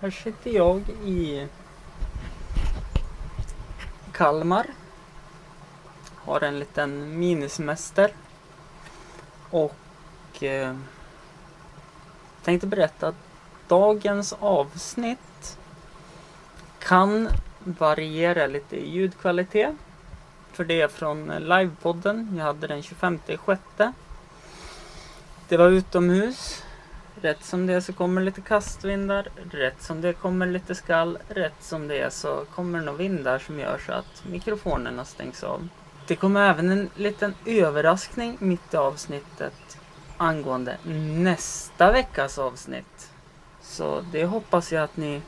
Här sitter jag i Kalmar. Har en liten minisemester. Och eh, tänkte berätta att dagens avsnitt kan variera lite i ljudkvalitet. För det är från livepodden. Jag hade den 25 sjätte. Det var utomhus. Rätt som det är så kommer lite kastvindar. Rätt som det kommer lite skall. Rätt som det är så kommer det några vindar som gör så att mikrofonerna stängs av. Det kommer även en liten överraskning mitt i avsnittet angående nästa veckas avsnitt. Så det hoppas jag att ni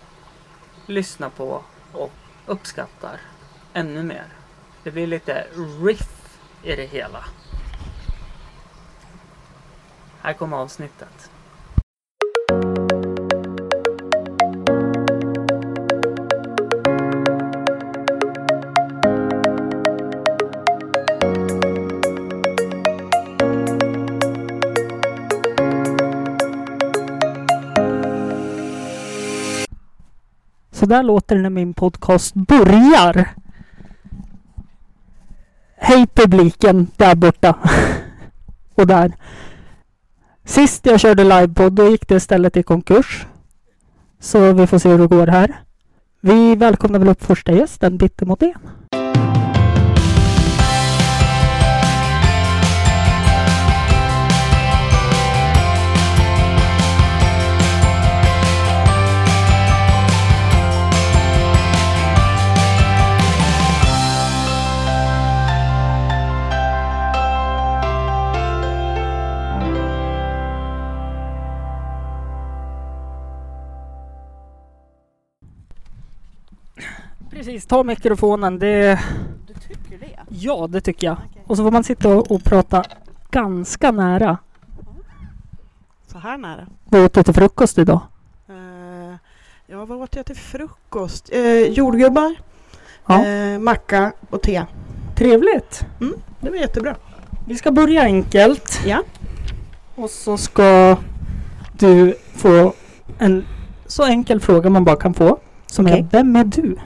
lyssnar på och uppskattar ännu mer. Det blir lite riff i det hela. Här kommer avsnittet. Så där låter det när min podcast börjar. Hej publiken där borta. Och där. Sist jag körde livepodd då gick det istället i konkurs. Så vi får se hur det går här. Vi välkomnar väl upp första gästen, Bitte Modén. Precis, ta mikrofonen. Det, Du tycker det? ja, det tycker jag. Okej. Och så får man sitta och, och prata ganska nära. Så här nära? Vad åt du till frukost idag? Uh, ja, vad åt jag till frukost? Uh, jordgubbar, Ja. eh, macka och te. Trevligt! Det var jättebra. Vi ska börja enkelt. Ja. Och så ska du få en så enkel fråga man bara kan få. Som Okej. är, vem är du?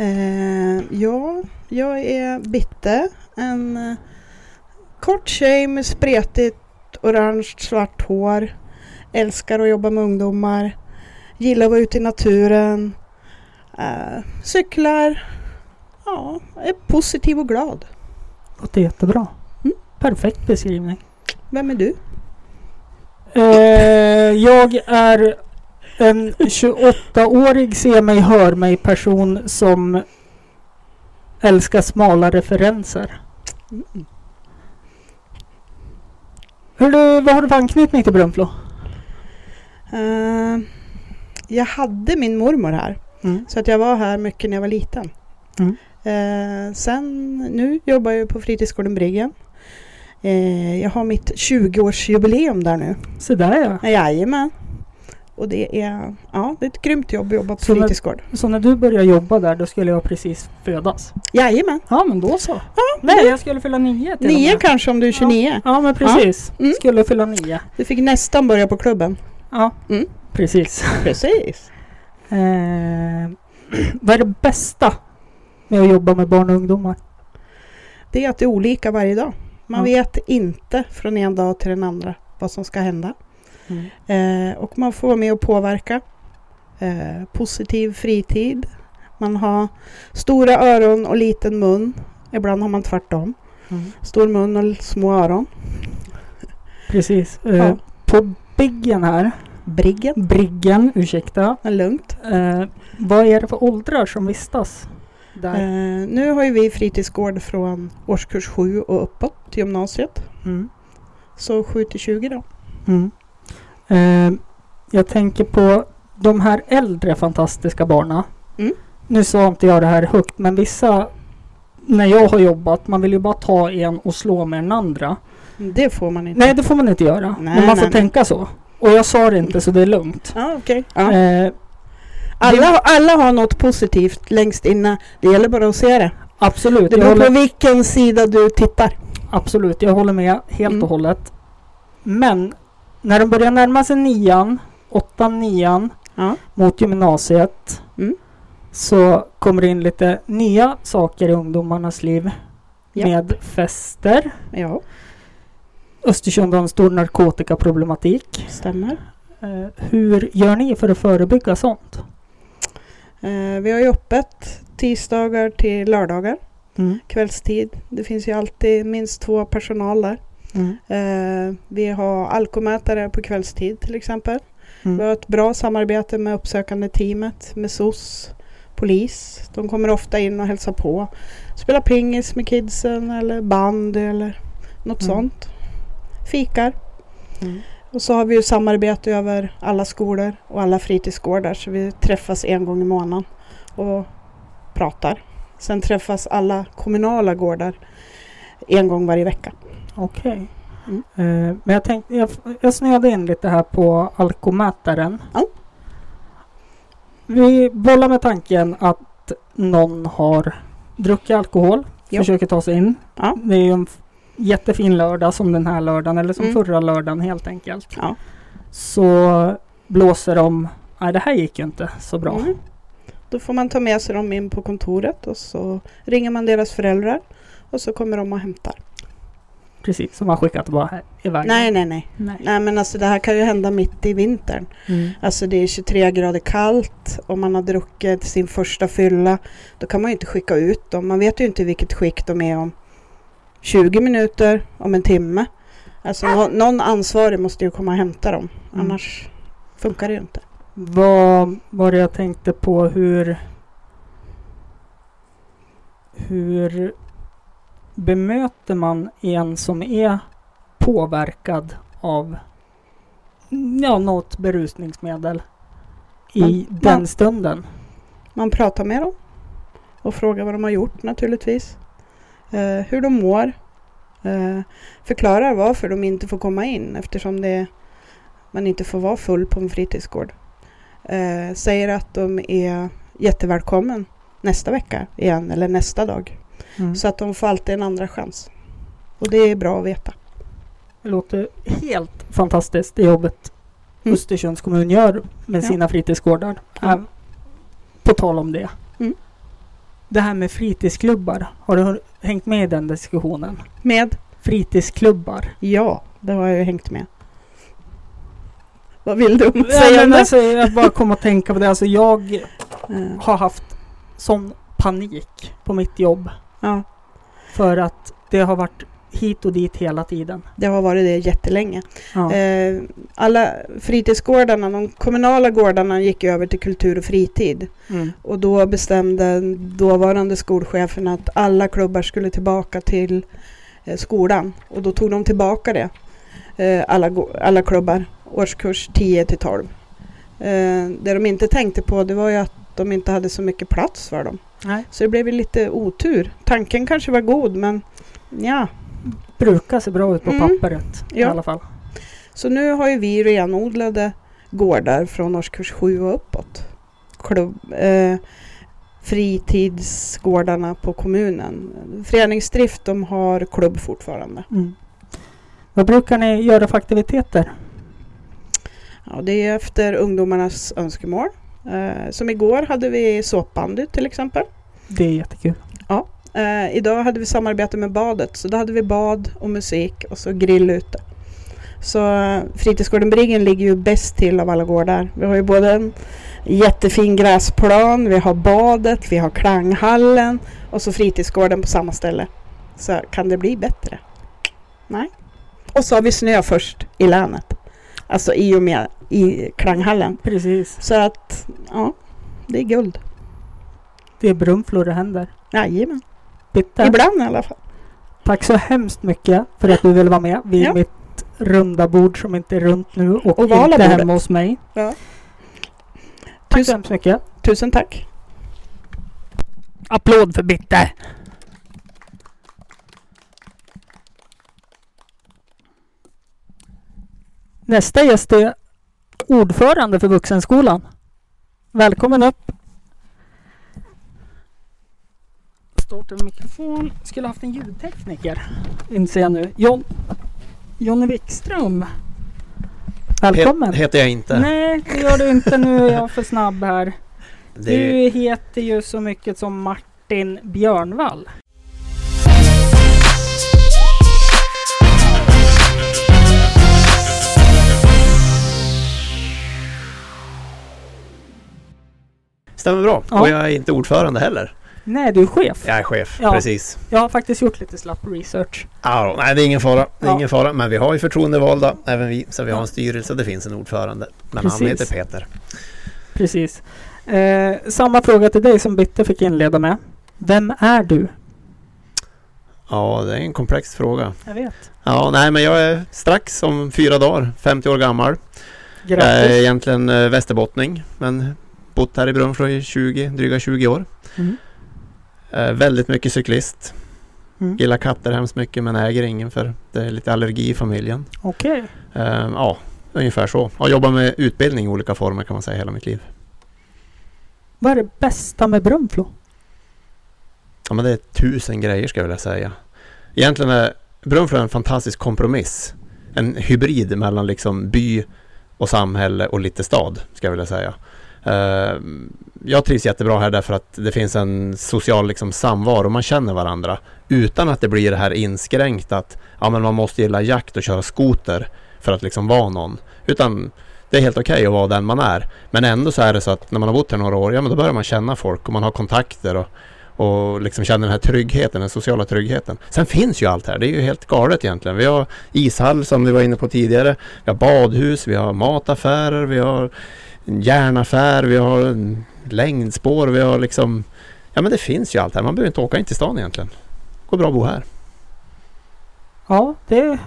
Eh, ja, jag är Bitte. En eh, kort tjej med spretigt orange svart hår. Älskar att jobba med ungdomar. Gillar att vara ute i naturen. Eh, cyklar. Ja, är positiv och glad. Låter jättebra. Mm. Perfekt beskrivning. Vem är du? Eh, jag är en 28-årig se mig hör mig person som älskar smala referenser. Mm. Hur du, vad har du för anknytning till Brunflo? Eh, jag hade min mormor här. Mm. Så att jag var här mycket när jag var liten. Mm. Eh, sen nu jobbar jag på fritidsgården Briggen. Eh, jag har mitt 20-årsjubileum där nu. Så där ja. Jajamän. Och det är, ja, det är ett grymt jobb att jobba på Så när- fritidsgård. Så när du började jobba där då skulle jag precis födas? Jajamän. Ja men då så. Ja, Nej jag skulle fylla nio till Nio kanske om du är 29. Ja men precis. Mm. Skulle fylla nio. Du fick nästan börja på klubben. Ja Mm. precis. Precis. Eh, vad är det bästa med att jobba med barn och ungdomar? Det är att det är olika varje dag. Man Ja. vet inte från en dag till den andra vad som ska hända. Mm. Eh, och man får vara med och påverka. Eh, positiv fritid. Man har stora öron och liten mun. Ibland har man tvärtom. Mm. Stor mun och små öron. Precis. Eh, Ja. På Biggen här, Briggen. Briggen, ursäkta. Men lugnt. Eh, vad är det för åldrar som vistas? Eh, nu har ju vi fritidsgård från årskurs 7 och uppåt till gymnasiet. Mm. Så 7 till 20 då. Mm. Eh, jag tänker på de här äldre fantastiska barnen. Mm. Nu sa inte jag det här högt, men vissa när jag har jobbat, man vill ju bara ta en och slå med den andra. Det får man inte. Nej, det får man inte göra. Nej, men man får nej, tänka så. Och jag sa det inte, så det är lugnt. Ja, okej. Ja. Eh, Alla, alla har något positivt längst inne. Det gäller bara att se det. absolut, Det beror på håller, vilken sida du tittar. absolut, jag håller med helt Mm. och hållet. Men när de börjar närma sig nian, åttan, nian, Ja. mot gymnasiet Mm. så kommer det in lite nya saker i ungdomarnas liv Ja. med fester. Ja, Östersund har en stor narkotikaproblematik. stämmer. Eh, hur gör ni för att förebygga sånt? Eh, vi har ju öppet tisdagar till lördagar, Mm. kvällstid. Det finns ju alltid minst två personal där. Mm. Eh, vi har alkomätare på kvällstid till exempel. Mm. Vi har ett bra samarbete med uppsökande teamet, med SOS, polis. De kommer ofta in och hälsar på. Spelar pingis med kidsen eller band eller något Mm. sånt. Fikar. Mm. Och så har vi ju samarbete över alla skolor och alla fritidsgårdar så vi träffas en gång i månaden och pratar. Sen träffas alla kommunala gårdar en gång varje vecka. Okej. Mm. Eh, men jag tänkte, jag, jag snöade in lite här på alkomätaren. Ja. Vi bollar med tanken att någon har druckit alkohol, Ja. försöker ta sig in. Ja. Det är ju en jättefin lördag som den här lördagen eller som Mm. förra lördagen helt enkelt. Ja. Så blåser de, nej det här gick ju inte så bra. Mm. Då får man ta med sig dem in på kontoret och så ringer man deras föräldrar och så kommer de och hämtar. Precis, som man skickat bara iväg. Nej, nej, nej. nej. Nej, men alltså det här kan ju hända mitt i vintern. Mm. Alltså det är 23 grader kallt och man har druckit sin första fylla. Då kan man ju inte skicka ut dem. Man vet ju inte vilket skick de är om 20 minuter, om en timme. Alltså nå- någon ansvarig måste ju komma och hämta dem. Mm. Annars funkar det ju inte. Vad var det jag tänkte på hur... Hur bemöter man en som är påverkad av ja, något berusningsmedel i Man- den man- stunden? Man pratar med dem och frågar vad de har gjort naturligtvis. Eh, hur de mår. Eh, förklarar varför de inte får komma in eftersom det, man inte får vara full på en fritidsgård. Eh, säger att de är jättevälkommen nästa vecka igen eller nästa dag. Mm. Så att de får alltid en andra chans. Och det är bra att veta. Det låter helt fantastiskt det jobbet Mm. Östersunds kommun gör med Ja. sina fritidsgårdar. Ja. Äh, På tal om det. Mm. Det här med fritidsklubbar. Har du hängt med i den diskussionen? Med? Fritidsklubbar. Ja, det har jag ju hängt med. Vad vill du Ja, säga men om det? alltså, jag bara kom att tänka på det. Alltså, jag har haft sån panik på mitt jobb. Ja, För att det har varit hit och dit hela tiden. det har varit det jättelänge. Ja. Eh, alla fritidsgårdarna, de kommunala gårdarna gick över till kultur och fritid. Mm. Och då bestämde dåvarande skolchefen att alla klubbar skulle tillbaka till eh, skolan. Och då tog de tillbaka det. Eh, alla, alla klubbar, årskurs 10 till 12. Eh, det de inte tänkte på det var ju att de inte hade så mycket plats för dem. Nej. Så det blev lite otur. Tanken kanske var god men ja. Brukar se bra ut på Mm. pappret i Ja. alla fall. Så nu har ju vi renodlade gårdar från årskurs 7 och uppåt. Klubb, eh, fritidsgårdarna på kommunen. Föreningsdrift de har klubb fortfarande. Mm. Vad brukar ni göra för aktiviteter? Ja, det är efter ungdomarnas önskemål. Eh, som igår hade vi såpbandy till exempel. Det är jättekul. Eh, idag hade vi samarbete med badet så då hade vi bad och musik och så grill ute. Så eh, fritidsgården Briggen ligger ju bäst till av alla gårdar. Vi har ju både en jättefin gräsplan, vi har badet, vi har klanghallen och så fritidsgården på samma ställe. Så kan det bli bättre? Nej. Och så har vi snö först i länet. Alltså i och med i klanghallen. Precis. Så att ja, det är guld. Det är brunflor det händer. Jajamän. Bitte. Ibland i alla fall. Tack så hemskt mycket för att du ville vara med vid Ja. mitt runda bord som inte är runt nu och Ovala inte bordet. hemma hos mig. Ja. Tack så Tusen, hemskt mycket. tusen tack. Applåd för Bitte! Nästa gäst är ordförande för Vuxenskolan. Välkommen upp! Stort över mikrofon. Skulle haft en ljudtekniker. Inser jag nu. John, Jonny Wikström. Välkommen! Het, heter jag inte. Nej, det gör du inte. Nu är jag för snabb här. Det, Du heter ju så mycket som Martin Björnvall. Stämmer bra. Ja. Och jag är inte ordförande heller. Nej, du är chef. Jag är chef, Ja. precis. Jag har faktiskt gjort lite slapp research. Ja, nej, det är ingen fara. Det är Ja. ingen fara. Men vi har ju förtroendevalda, även vi. Så vi har en styrelse och det finns en ordförande. Men Precis. han heter Peter. Precis. Eh, samma fråga till dig som Bitte fick inleda med. Vem är du? Ja, det är en komplex fråga. Jag vet. Ja, nej, men jag är strax om fyra dagar, 50 år gammal. Jag är Grattis. egentligen eh, västerbottning, men bott här i Brunflo i 20, dryga 20 år. Mm. Eh, väldigt mycket cyklist. Mm. Gillar katter hemskt mycket men äger ingen för det är lite allergi i familjen. Okej. Eh, ja, ungefär så. Har jobbat med utbildning i olika former kan man säga hela mitt liv. Vad är det bästa med Brunflo? Ja, men det är tusen grejer ska jag vilja säga. Egentligen är Brunflo en fantastisk kompromiss. En hybrid mellan liksom by och samhälle och lite stad, ska jag vilja säga. Eh, jag trivs jättebra här därför att det finns en social liksom, samvaro. Man känner varandra utan att det blir det här inskränkt att ja, men man måste gilla jakt och köra skoter för att liksom vara någon. Utan det är helt okej att vara den man är. Men ändå så är det så att när man har bott här några år, ja men då börjar man känna folk och man har kontakter och och liksom känner den här tryggheten, den sociala tryggheten. Sen finns ju allt här. Det är ju helt galet egentligen. Vi har ishall som vi var inne på tidigare. Vi har badhus, vi har mataffärer, vi har en järnaffär, vi har en längdspår, vi har liksom... Ja men det finns ju allt här. Man behöver inte åka in till stan egentligen. Går bra att bo här. Ja, det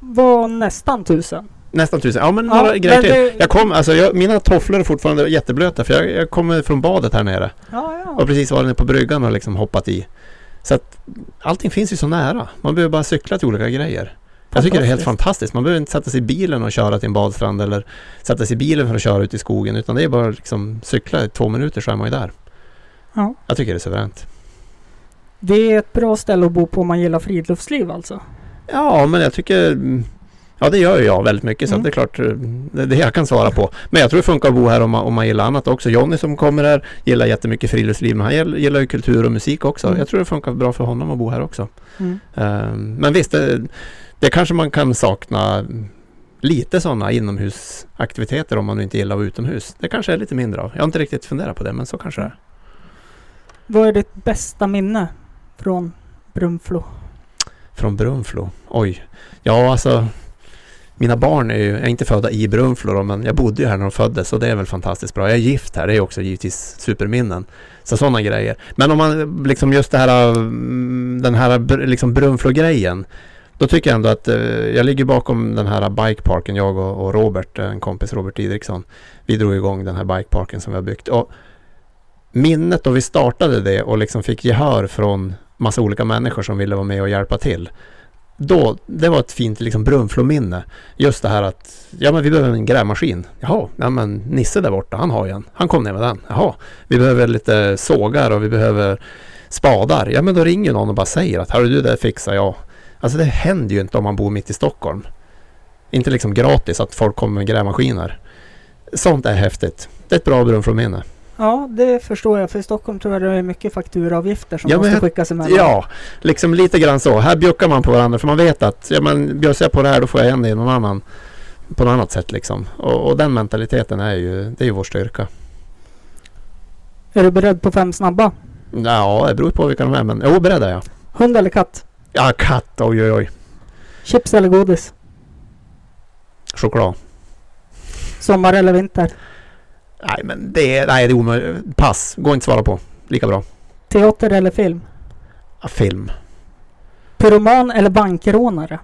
var nästan tusen. Nästan tusen. Ja men Ja, några grejer till. det- Jag kom, alltså jag, mina tofflor är fortfarande jätteblöta för jag, jag kommer från badet här nere. Ja, ja. Och precis varit nere på bryggan och liksom hoppat i. Så att allting finns ju så nära. Man behöver bara cykla till olika grejer. Jag tycker det är helt Fantastiskt. Man behöver inte sätta sig i bilen och köra till en badstrand eller sätta sig i bilen för att köra ut i skogen. Utan det är bara liksom cykla i två minuter så är man ju där. Ja. Jag tycker det är suveränt. Det är ett bra ställe att bo på om man gillar friluftsliv alltså. Ja, men jag tycker... Ja, det gör ju jag väldigt mycket så Mm. det är klart eh, det det jag kan svara på. Men jag tror det funkar att bo här om man, om man gillar annat också. Jonny som kommer här gillar jättemycket friluftsliv men han gillar, ju kultur och musik också. Mm. Jag tror det funkar bra för honom att bo här också. Mm. Ehm, Men visst, det, det kanske man kan sakna lite sådana inomhusaktiviteter om man inte gillar att vara utomhus. Det kanske är lite mindre av. Jag har inte riktigt funderat på det, men så kanske det är. Vad är ditt bästa minne från Brunflo? Från Brunflo? Oj. Ja, alltså. Mina barn är ju, jag är inte födda i Brunflo då, men jag bodde ju här när de föddes och det är väl fantastiskt bra. Jag är gift här, det är också givetvis superminnen. Så sådana grejer. Men om man liksom just det här, mm, den här liksom Brunflo-grejen. Då tycker jag ändå att eh, jag ligger bakom den här bikeparken, jag och, och Robert, en kompis Robert Didriksson. Vi drog igång den här bikeparken som vi har byggt. Och minnet då vi startade det och liksom fick gehör från massa olika människor som ville vara med och hjälpa till. Då, det var ett fint liksom Brunflominne. Just det här att, ja men vi behöver en grävmaskin. Jaha, ja men Nisse där borta, han har ju en. Han kom ner med den. Jaha, vi behöver lite sågar och vi behöver spadar. Ja men då ringer någon och bara säger att, hörru du, det fixar jag. Alltså det händer ju inte om man bor mitt i Stockholm. Inte liksom gratis att folk kommer med grävmaskiner. Sånt är häftigt. Det är ett bra Brunflo-minne. Ja, det förstår jag. För i Stockholm tror jag det är mycket fakturaavgifter som Ja, måste jag- skickas emellan. Ja, liksom lite grann så. Här bjuckar man på varandra för man vet att ja, men bjussar jag på det här då får jag igen det i någon annan på något annat sätt liksom. Och, och den mentaliteten är ju, det är ju vår styrka. Är du beredd på fem snabba? Ja, det beror på vilka de är men jo, beredd är jag. Hund eller katt? Ja, katt, oj oj oj. Chips eller godis? Choklad. Sommar eller vinter? Nej men det är, nej det är omöjligt. Pass, går inte att svara på. Lika bra. Teater eller film? Ja, film. Pyroman eller bankrånare?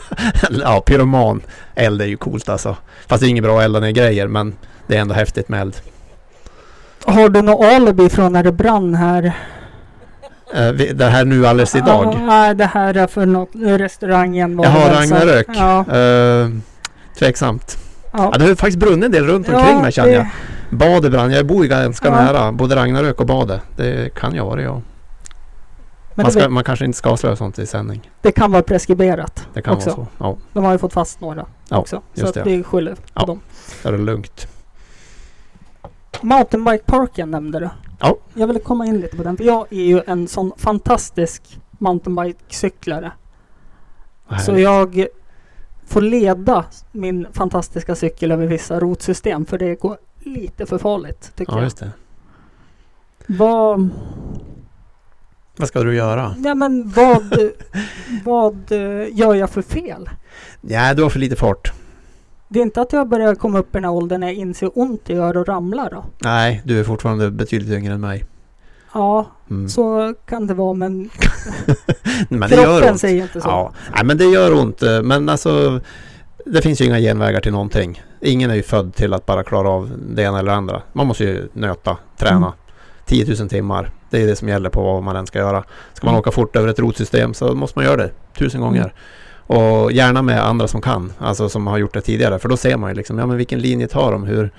ja, pyroman. Eld är ju coolt alltså. Fast det är inget bra att elda ner grejer men det är ändå häftigt med eld. Har du något alibi från när det brann här? Eh, det här nu alldeles idag. Ja, det här är för något, restaurangen var Jaha, det Ragnarök. Ja, Eh, tveksamt. ja. Ja, det har faktiskt brunnit en del runt omkring mig känner jag. det- Badet brann. Jag bor ju ganska Ja. nära både Ragnarök och badet. Det kan jag vara jag. Men Man, det, ska, man kanske inte ska avslöja sånt i sändning. det kan vara preskriberat. Det kan Också. vara så. Ja, De har ju fått fast några Ja, också. Så just att det. vi skyller på Ja. dem. det är lugnt. Mountainbikeparken nämnde du. Ja. Jag ville komma in lite på den. För jag är ju en sån fantastisk mountainbikecyklare. Så jag får leda min fantastiska cykel över vissa rotsystem. För det går lite för farligt tycker Ja, jag. just det. Vad, Vad ska du göra? ja, men vad, vad eh, gör jag för fel? Ja, du har för lite fart. Det är inte att jag börjar komma upp i den här åldern när jag inser hur ont det gör och ramlar då. Nej, du är fortfarande betydligt yngre än mig. Ja, Mm. så kan det vara men Men det gör kroppen säger inte så. Ja, nej, men det gör ont. Men alltså, det finns ju inga genvägar till någonting. Ingen är ju född till att bara klara av det ena eller andra. Man måste ju nöta, träna. Mm. 10 000 timmar. Det är det som gäller på vad man än ska göra. Ska man Mm. åka fort över ett rotsystem så måste man göra det tusen Mm. gånger. Och gärna med andra som kan, alltså som har gjort det tidigare. För då ser man ju liksom, ja men vilken linje tar de? Hur,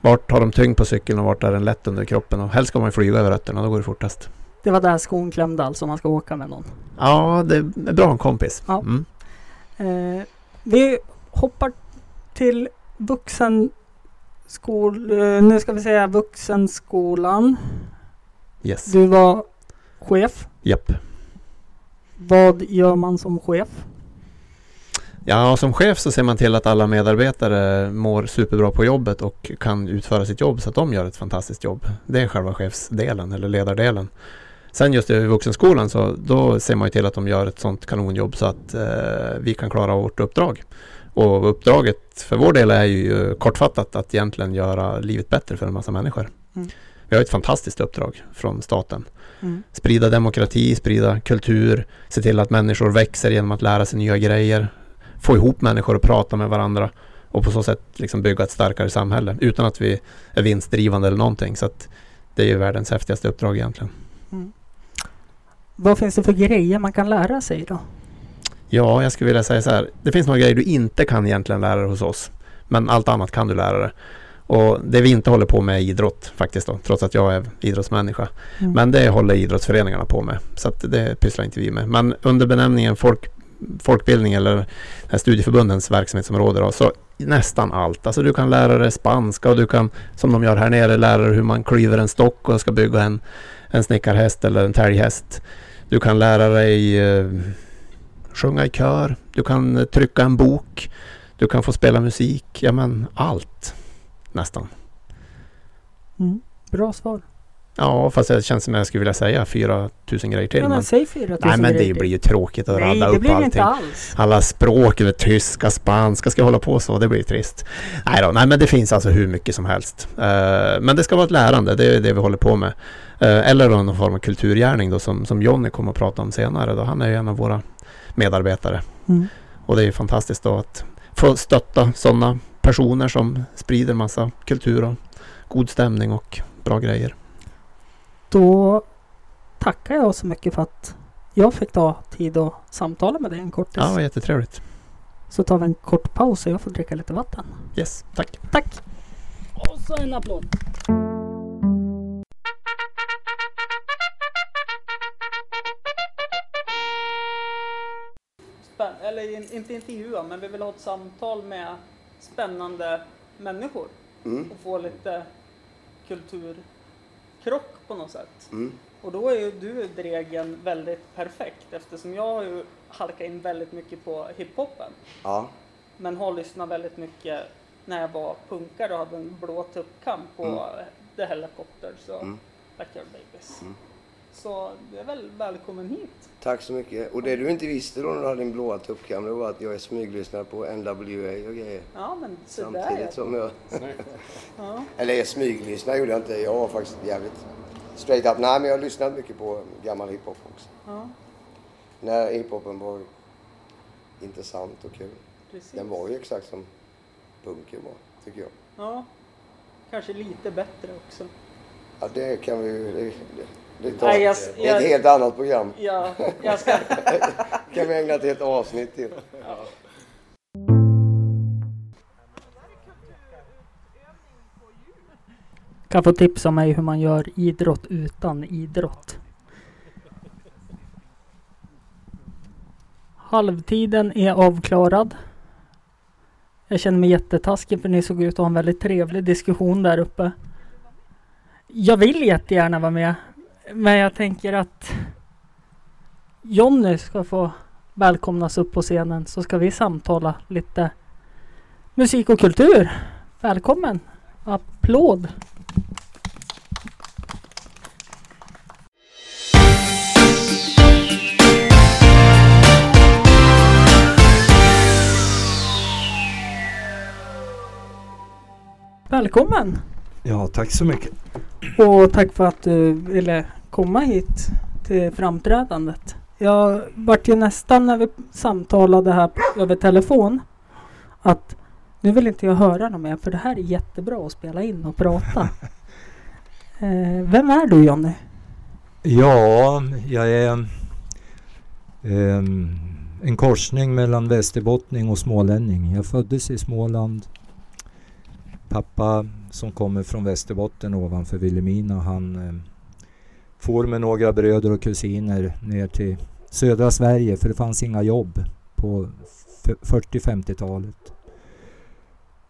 vart har de tyngd på cykeln och vart är den lätt under kroppen? Och helst ska man ju flyga över rötterna, då går det fortast. Det var där skon klämde alltså om man ska åka med någon. Ja, det är bra en kompis. Ja. Mm. Eh, vi hoppar till vuxenskol... Eh, nu ska vi säga vuxenskolan. Yes. Du var chef. Japp. Vad gör man som chef? Ja, som chef så ser man till att alla medarbetare mår superbra på jobbet och kan utföra sitt jobb så att de gör ett fantastiskt jobb. Det är själva chefsdelen eller ledardelen. Sen just i vuxenskolan så då ser man ju till att de gör ett sånt kanonjobb så att eh, vi kan klara vårt uppdrag. Och uppdraget för vår del är ju kortfattat att egentligen göra livet bättre för en massa människor. Mm. Vi har ett fantastiskt uppdrag från staten. Mm. Sprida demokrati, sprida kultur, se till att människor växer genom att lära sig nya grejer, få ihop människor och prata med varandra och på så sätt liksom bygga ett starkare samhälle utan att vi är vinstdrivande eller någonting. Så att det är ju världens häftigaste uppdrag egentligen. Vad finns det för grejer man kan lära sig då? Ja, jag skulle vilja säga så här. Det finns några grejer du inte kan egentligen lära dig hos oss. Men allt annat kan du lära dig. Och det vi inte håller på med är idrott faktiskt då, trots att jag är idrottsmänniska. Mm. Men det håller idrottsföreningarna på med. Så det pysslar inte vi med. Men under benämningen folk, folkbildning eller här studieförbundens verksamhetsområde då, så nästan allt. Alltså du kan lära dig spanska och du kan, som de gör här nere, lära dig hur man klyver en stock och ska bygga en, en snickarhäst eller en täljhäst. Du kan lära dig eh, sjunga i kör. Du kan eh, trycka en bok. Du kan få spela musik. Ja men allt. Nästan. Mm. Bra svar. Ja, fast det känns som jag skulle vilja säga 4000 grejer till. Ja, men men säg 4000 Nej men det blir ju tråkigt att Nej, det upp blir det allting. inte alls. Alla språk, över tyska, spanska, ska jag hålla på så? Det blir trist. Nej då, nej men det finns alltså hur mycket som helst. Eh, men det ska vara ett lärande, det är det vi håller på med. Eh, eller då någon form av kulturgärning då som, som Jonny kommer att prata om senare. Då. Han är ju en av våra medarbetare. Mm. Och det är ju fantastiskt då att få stötta sådana personer som sprider massa kultur och god stämning och bra grejer. Då tackar jag så mycket för att jag fick ta tid att samtala med dig en kortis. Ja, jättetrevligt. Så tar vi en kort paus och jag får dricka lite vatten. Yes, tack. Tack! Och så en applåd. Spänn- eller in, inte intervjua, men vi vill ha ett samtal med spännande människor Mm. och få lite kulturkrock på något sätt. Mm. Och då är ju du Dregen väldigt perfekt eftersom jag har ju halkat in väldigt mycket på hiphopen. Ja. Men har lyssnat väldigt mycket när jag var punkare och hade en blå tuppkam på Mm. The Helicopters och Mm. Backyard Babies. Mm. Så du är väl välkommen hit. Tack så mycket. Och det du inte visste då när du hade din blåa tuppkam, det var att jag är smyglyssnare på NWA och grejer. Ja men så där Samtidigt ja. som jag... ja. Eller jag smyglyssnade gjorde jag inte. Jag var faktiskt jävligt straight up. Nej, men jag har lyssnat mycket på gammal hiphop också. ja, När hiphopen var intressant och kul. precis. Den var ju exakt som punken var, tycker jag. Ja, kanske lite bättre också. Ja, det kan vi ju... Det, tar, Nej, jag- det är ett jag- helt annat program. Ja, jag ska... kan vi ägna ett helt avsnitt till. Kan få tips om mig hur man gör idrott utan idrott. Halvtiden är avklarad. Jag känner mig jättetaskig för ni såg ut att ha en väldigt trevlig diskussion där uppe. Jag vill jättegärna vara med. Men jag tänker att Jonny ska få välkomnas upp på scenen så ska vi samtala lite musik och kultur. Välkommen! Applåd! Välkommen! Ja, tack så mycket. Och tack för att du ville komma hit till framträdandet. Jag vart ju nästan när vi samtalade här över telefon att nu vill inte jag höra något mer för det här är jättebra att spela in och prata. eh, vem är du Jonny? Ja, jag är eh, en korsning mellan västerbottning och smålänning. Jag föddes i Småland. Pappa som kommer från Västerbotten ovanför Vilhelmina, han eh, for med några bröder och kusiner ner till södra Sverige för det fanns inga jobb på 40-50-talet.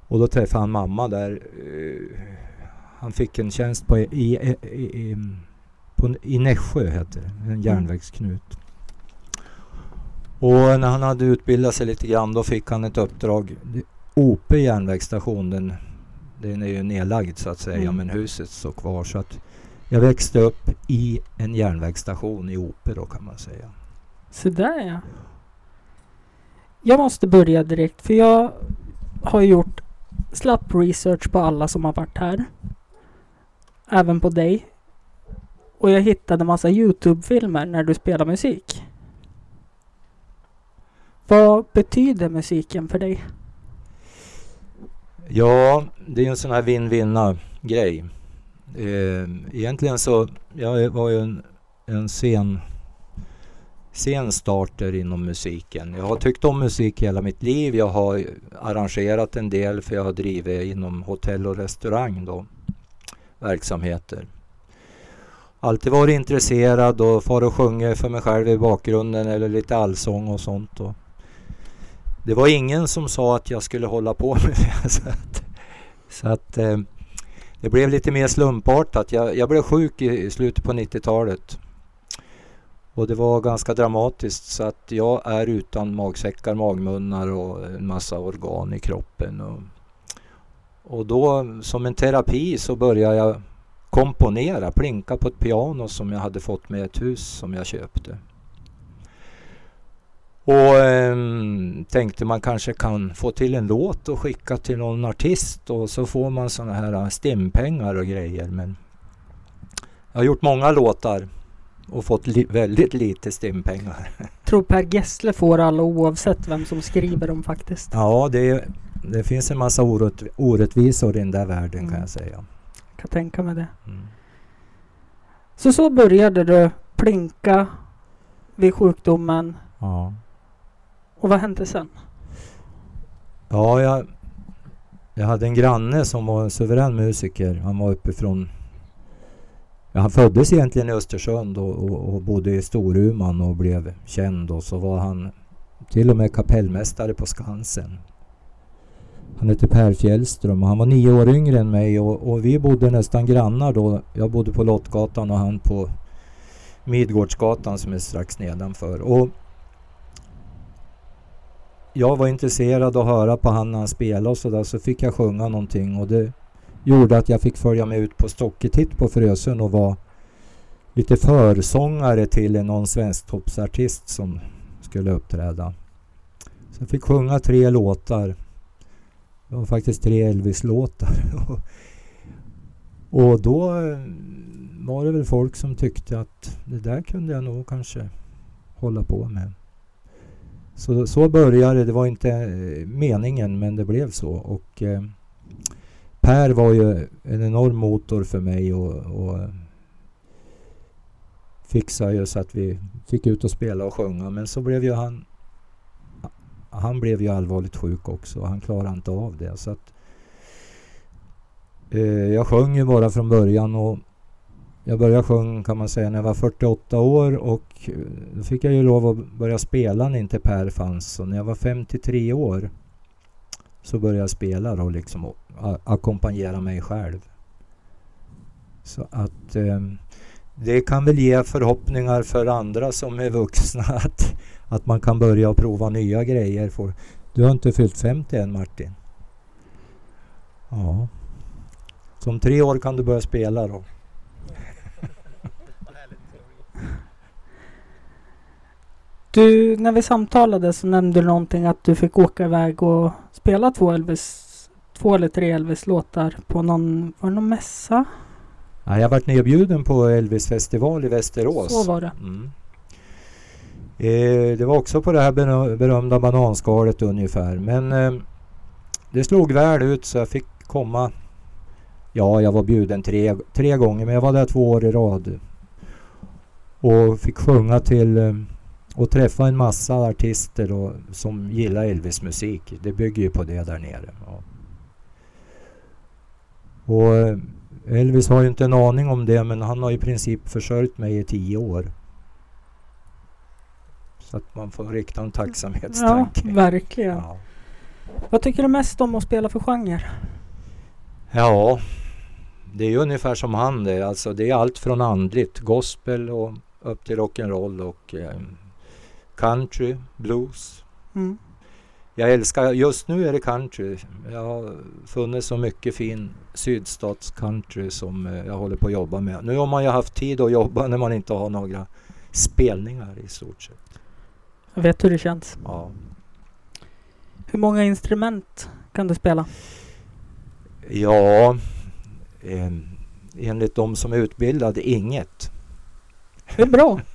Och då träffade han mamma där. Eh, han fick en tjänst på, i, i, i, på, i Nässjö, heter det, en mm. järnvägsknut. Och när han hade utbildat sig lite grann då fick han ett uppdrag. OP järnvägsstation, den, den är ju nedlagd så att säga mm. men huset står kvar. Så att jag växte upp i en järnvägsstation i OP då kan man säga. Så där ja. Jag måste börja direkt för jag har gjort slapp research på alla som har varit här. Även på dig. Och jag hittade massa Youtube-filmer när du spelar musik. Vad betyder musiken för dig? Ja, det är en sån här vinn-vinna grej. Eh, egentligen så, jag var ju en, en sen sen starter inom musiken. Jag har tyckt om musik hela mitt liv. Jag har arrangerat en del för jag har drivit inom hotell och restaurang då, verksamheter. Alltid varit intresserad och far och sjunger för mig själv i bakgrunden eller lite allsång och sånt. Och det var ingen som sa att jag skulle hålla på med det. så att, så att eh, det blev lite mer slumpartat. Jag, jag blev sjuk i, i slutet på 90-talet och det var ganska dramatiskt så att jag är utan magsäckar, magmunnar och en massa organ i kroppen. Och, och då som en terapi så började jag komponera, plinka på ett piano som jag hade fått med ett hus som jag köpte. Och eh, tänkte man kanske kan få till en låt och skicka till någon artist och så får man sådana här stimpengar och grejer. Men jag har gjort många låtar och fått li väldigt lite stimpengar. Tror Per Gessle får alla oavsett vem som skriver dem faktiskt? Ja, det, det finns en massa orätt, orättvisor i den där världen mm. kan jag säga. Jag kan tänka mig det. Mm. Så så började du plinka vid sjukdomen. Ja. Och vad hände sen? Ja, jag, jag hade en granne som var en suverän musiker. Han var uppifrån Ja, han föddes egentligen i Östersund och, och, och, bodde i Storuman och blev känd och så var han till och med kapellmästare på Skansen. Han hette Per Fjällström och han var nio år yngre än mig och, och vi bodde nästan grannar då. Jag bodde på Lottgatan och han på Midgårdsgatan som är strax nedanför. Och jag var intresserad att höra på han när han spelade och sådär så fick jag sjunga någonting och det gjorde att jag fick följa med ut på Stocketitt på Frösön och vara lite försångare till någon svensktoppsartist som skulle uppträda. Så jag fick sjunga tre låtar. Det var faktiskt tre Elvis-låtar. och då eh, var det väl folk som tyckte att det där kunde jag nog kanske hålla på med. Så, så började det. Det var inte eh, meningen men det blev så. Och eh, Per var ju en enorm motor för mig och, och eh, fixade ju så att vi fick ut och spela och sjunga. Men så blev ju han han blev ju allvarligt sjuk också och han klarade inte av det. Så att, eh, jag sjöng ju bara från början och jag började sjunga kan man säga när jag var 48 år och eh, då fick jag ju lov att börja spela när inte Per fanns. Så när jag var 53 år så började jag spela då liksom och ackompanjera mig själv. Så att eh, det kan väl ge förhoppningar för andra som är vuxna att, att man kan börja och prova nya grejer. För, du har inte fyllt 50 än Martin? Ja. Så om tre år kan du börja spela då. Du, när vi samtalade så nämnde du någonting att du fick åka iväg och spela två Elvis, två eller tre Elvis-låtar på någon, var det någon mässa? Ja, jag varit nedbjuden på Elvis festival i Västerås. Så var det. Mm. Eh, det var också på det här berö- berömda bananskalet ungefär. Men eh, det slog väl ut så jag fick komma. Ja, jag var bjuden tre, tre gånger men jag var där två år i rad. Och fick sjunga till eh, och träffa en massa artister då, som gillar Elvis musik. Det bygger ju på det där nere. Ja. Och eh, Elvis har ju inte en aning om det men han har i princip försörjt mig i tio år. Så att man får rikta en Ja, tacksamhetstanke. verkligen. Ja. Vad tycker du mest om att spela för genre? ja, det är ju ungefär som han det. Alltså det är allt från andligt, gospel och upp till rock'n'roll och eh, country, blues. Mm. Jag älskar, just nu är det country. Jag har funnit så mycket fin sydstatscountry som eh, jag håller på att jobba med. Nu har man ju haft tid att jobba när man inte har några spelningar i stort sett. Jag vet hur det känns. Ja. Hur många instrument kan du spela? Ja, eh, enligt de som är utbildade, inget. Det är bra.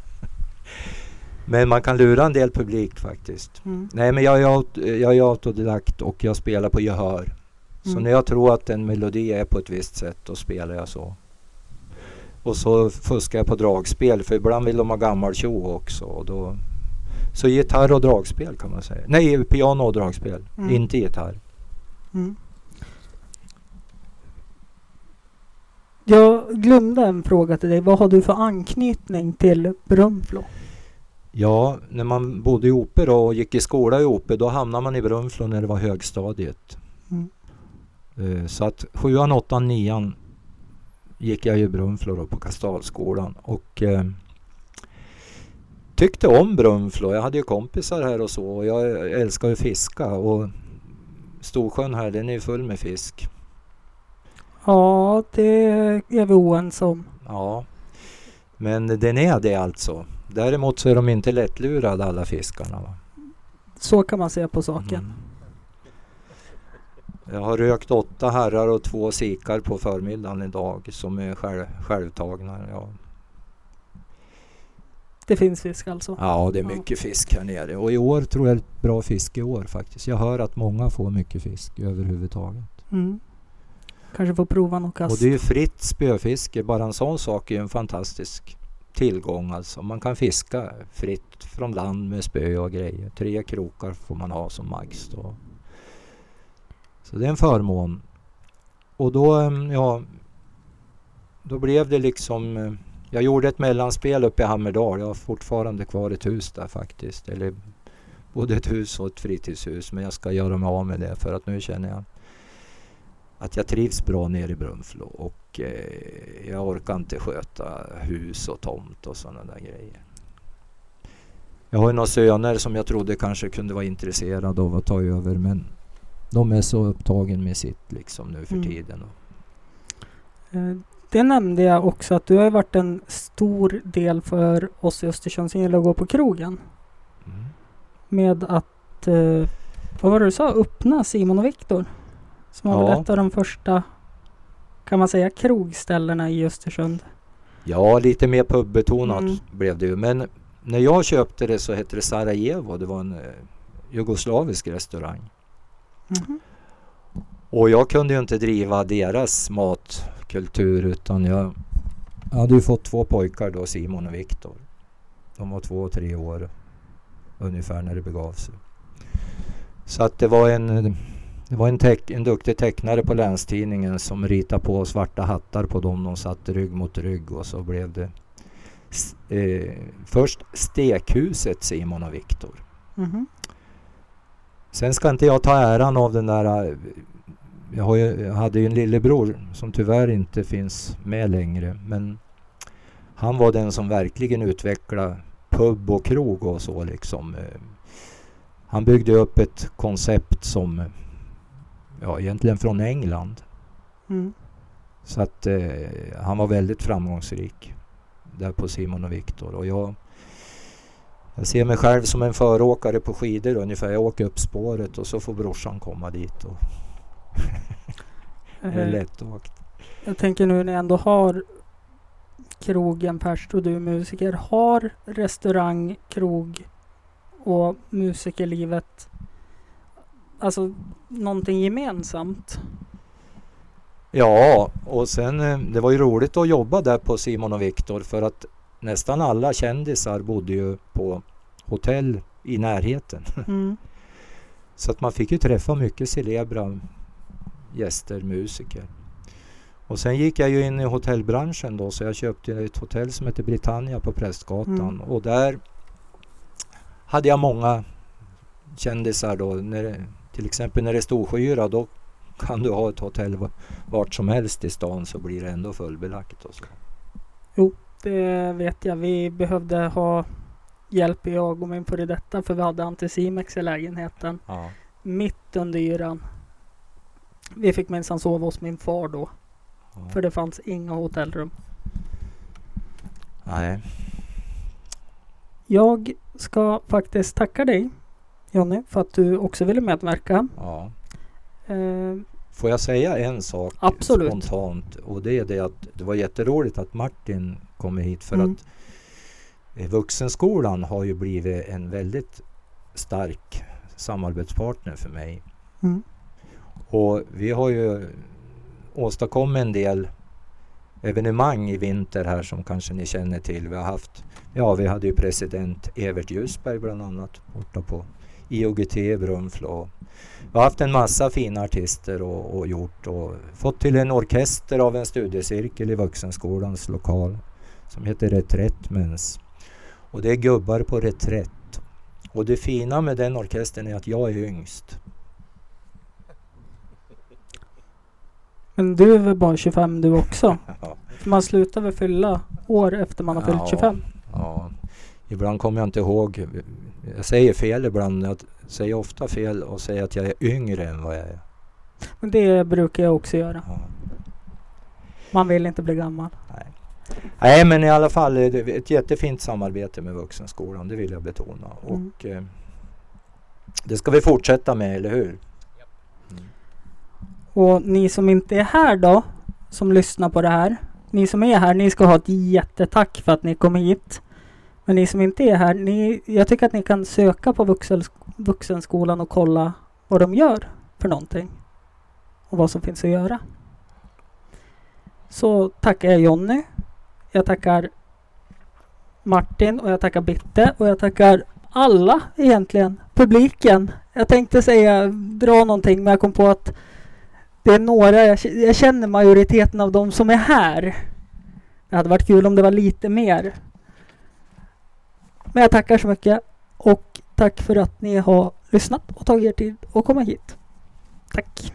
Men man kan lura en del publik faktiskt. Mm. Nej men jag är, aut- jag är autodidakt och jag spelar på gehör. Så Mm. när jag tror att en melodi är på ett visst sätt då spelar jag så. Och så fuskar jag på dragspel för ibland vill de ha gammal tjo också. Och då, så gitarr och dragspel kan man säga. Nej, piano och dragspel. Mm. Inte gitarr. Mm. Jag glömde en fråga till dig. Vad har du för anknytning till Brunflo? Ja, när man bodde i Ope då och gick i skola i Ope då hamnade man i Brunflo när det var högstadiet. Mm. Eh, Så att sjuan, åttan, nian gick jag i Brunflo då på Kastalskolan och eh, tyckte om Brunflo. Jag hade ju kompisar här och så och jag älskar att fiska och Storsjön här den är ju full med fisk. Ja, det är vi oense om. Ja, men den är det alltså. Däremot så är de inte lättlurade alla fiskarna. Va? Så kan man se på saken. Mm. Jag har rökt åtta herrar och två sikar på förmiddagen idag som är själv, självtagna. Ja. Det finns fisk alltså. ja, det är Ja. mycket fisk här nere. Och i år tror jag är ett bra fiskeår faktiskt. Jag hör att många får mycket fisk överhuvudtaget. Mm. Kanske får prova något kast. Och det är ju fritt spöfiske. Bara en sån sak är ju en fantastisk tillgång alltså. Man kan fiska fritt från land med spö och grejer. Tre krokar får man ha som max då. Så det är en förmån. Och då, ja, då blev det liksom jag gjorde ett mellanspel uppe i Hammerdal. Jag har fortfarande kvar ett hus där faktiskt. Eller både ett hus och ett fritidshus. Men jag ska göra mig av med det för att nu känner jag att jag trivs bra nere i Brunflo och eh, jag orkar inte sköta hus och tomt och sådana där grejer. Jag har ju några söner som jag trodde kanske kunde vara intresserade av att ta över men de är så upptagen med sitt liksom nu för Mm. tiden. Eh, Det nämnde jag också att du har varit en stor del för oss i Östersund som gillar att gå på krogen. Mm. Med att, eh, vad var det du sa, öppna Simon och Viktor. Som var Ja. väl ett av de första, kan man säga, krogställena i Östersund. Ja, lite mer pubbetonat Mm. blev det ju. Men när jag köpte det så hette det Sarajevo. Det var en eh, jugoslavisk restaurang. Mhm. Och jag kunde ju inte driva deras matkultur utan jag, jag hade ju fått två pojkar då, Simon och Viktor. De var två och tre år ungefär när det begav sig. Så att det var en, det var en, teck, en duktig tecknare på Länstidningen som ritade på svarta hattar på dem. De satt rygg mot rygg och så blev det eh, först Stekhuset Simon och Viktor. Mhm. Sen ska inte jag ta äran av den där... eh, Jag, ju, jag hade ju en lillebror som tyvärr inte finns med längre. Men han var den som verkligen utvecklade pub och krog och så liksom. eh. Han byggde upp ett koncept som, eh, ja egentligen från England. Mm. Så att eh, han var väldigt framgångsrik där på Simon och Viktor. Och jag, jag ser mig själv som en föråkare på skidor ungefär. Jag åker upp spåret och så får brorsan komma dit. Och det är Eh, lättåkt. Jag tänker nu när jag ändå har krogen Perst och du musiker. Har restaurang, krog och musikerlivet alltså någonting gemensamt? Ja, och sen eh, det var ju roligt att jobba där på Simon och Viktor för att nästan alla kändisar bodde ju på hotell i närheten. Mm. Så att man fick ju träffa mycket celebra gäster, musiker. Och sen gick jag ju in i hotellbranschen då så jag köpte ett hotell som heter Britannia på Prästgatan Mm. och där hade jag många kändisar då. När till exempel när det är Storskyra då kan du ha ett hotell va- vart som helst i stan så blir det ändå fullbelagt och så. Det vet jag. Vi behövde ha hjälp jag och min före detta för vi hade Anticimex i lägenheten Ja. mitt under yran. Vi fick minsann sova hos min far då ja. för det fanns inga hotellrum. Nej. Jag ska faktiskt tacka dig Jonny för att du också ville medverka. Ja. Eh, Får jag säga en sak Absolut. spontant? Och det är det att det var jätteroligt att Martin kommer hit för Mm. att eh, Vuxenskolan har ju blivit en väldigt stark samarbetspartner för mig. mm. Och vi har ju åstadkommit en del evenemang i vinter här som kanske ni känner till. Vi har haft, ja vi hade ju president Evert Ljusberg bland annat borta på IOGT i Brunflo. Vi har haft en massa fina artister och, och gjort och fått till en orkester av en studiecirkel i Vuxenskolans lokal som heter Reträttmens. Och det är gubbar på reträtt. Och det fina med den orkestern är att jag är yngst. Men du är väl bara 25 du också? Ja. För man slutar väl fylla år efter man har fyllt Ja. 25? Ja, ibland kommer jag inte ihåg. Jag säger fel ibland. Jag säger ofta fel och säger att jag är yngre än vad jag är. Men det brukar jag också göra. Ja. Man vill inte bli gammal. Nej. Nej, men i alla fall det ett jättefint samarbete med Vuxenskolan. Det vill jag betona. Mm. Och eh, det ska vi fortsätta med, eller hur? Och ni som inte är här då, som lyssnar på det här. Ni som är här, ni ska ha ett jättetack för att ni kom hit. Men ni som inte är här, ni, jag tycker att ni kan söka på vuxen, Vuxenskolan och kolla vad de gör för någonting. Och vad som finns att göra. Så tackar jag Jonny. Jag tackar Martin och jag tackar Bitte och jag tackar alla egentligen. Publiken. Jag tänkte säga dra någonting men jag kom på att det är några, jag, jag känner majoriteten av de som är här. Det hade varit kul om det var lite mer. Men jag tackar så mycket och tack för att ni har lyssnat och tagit er tid att komma hit. Tack!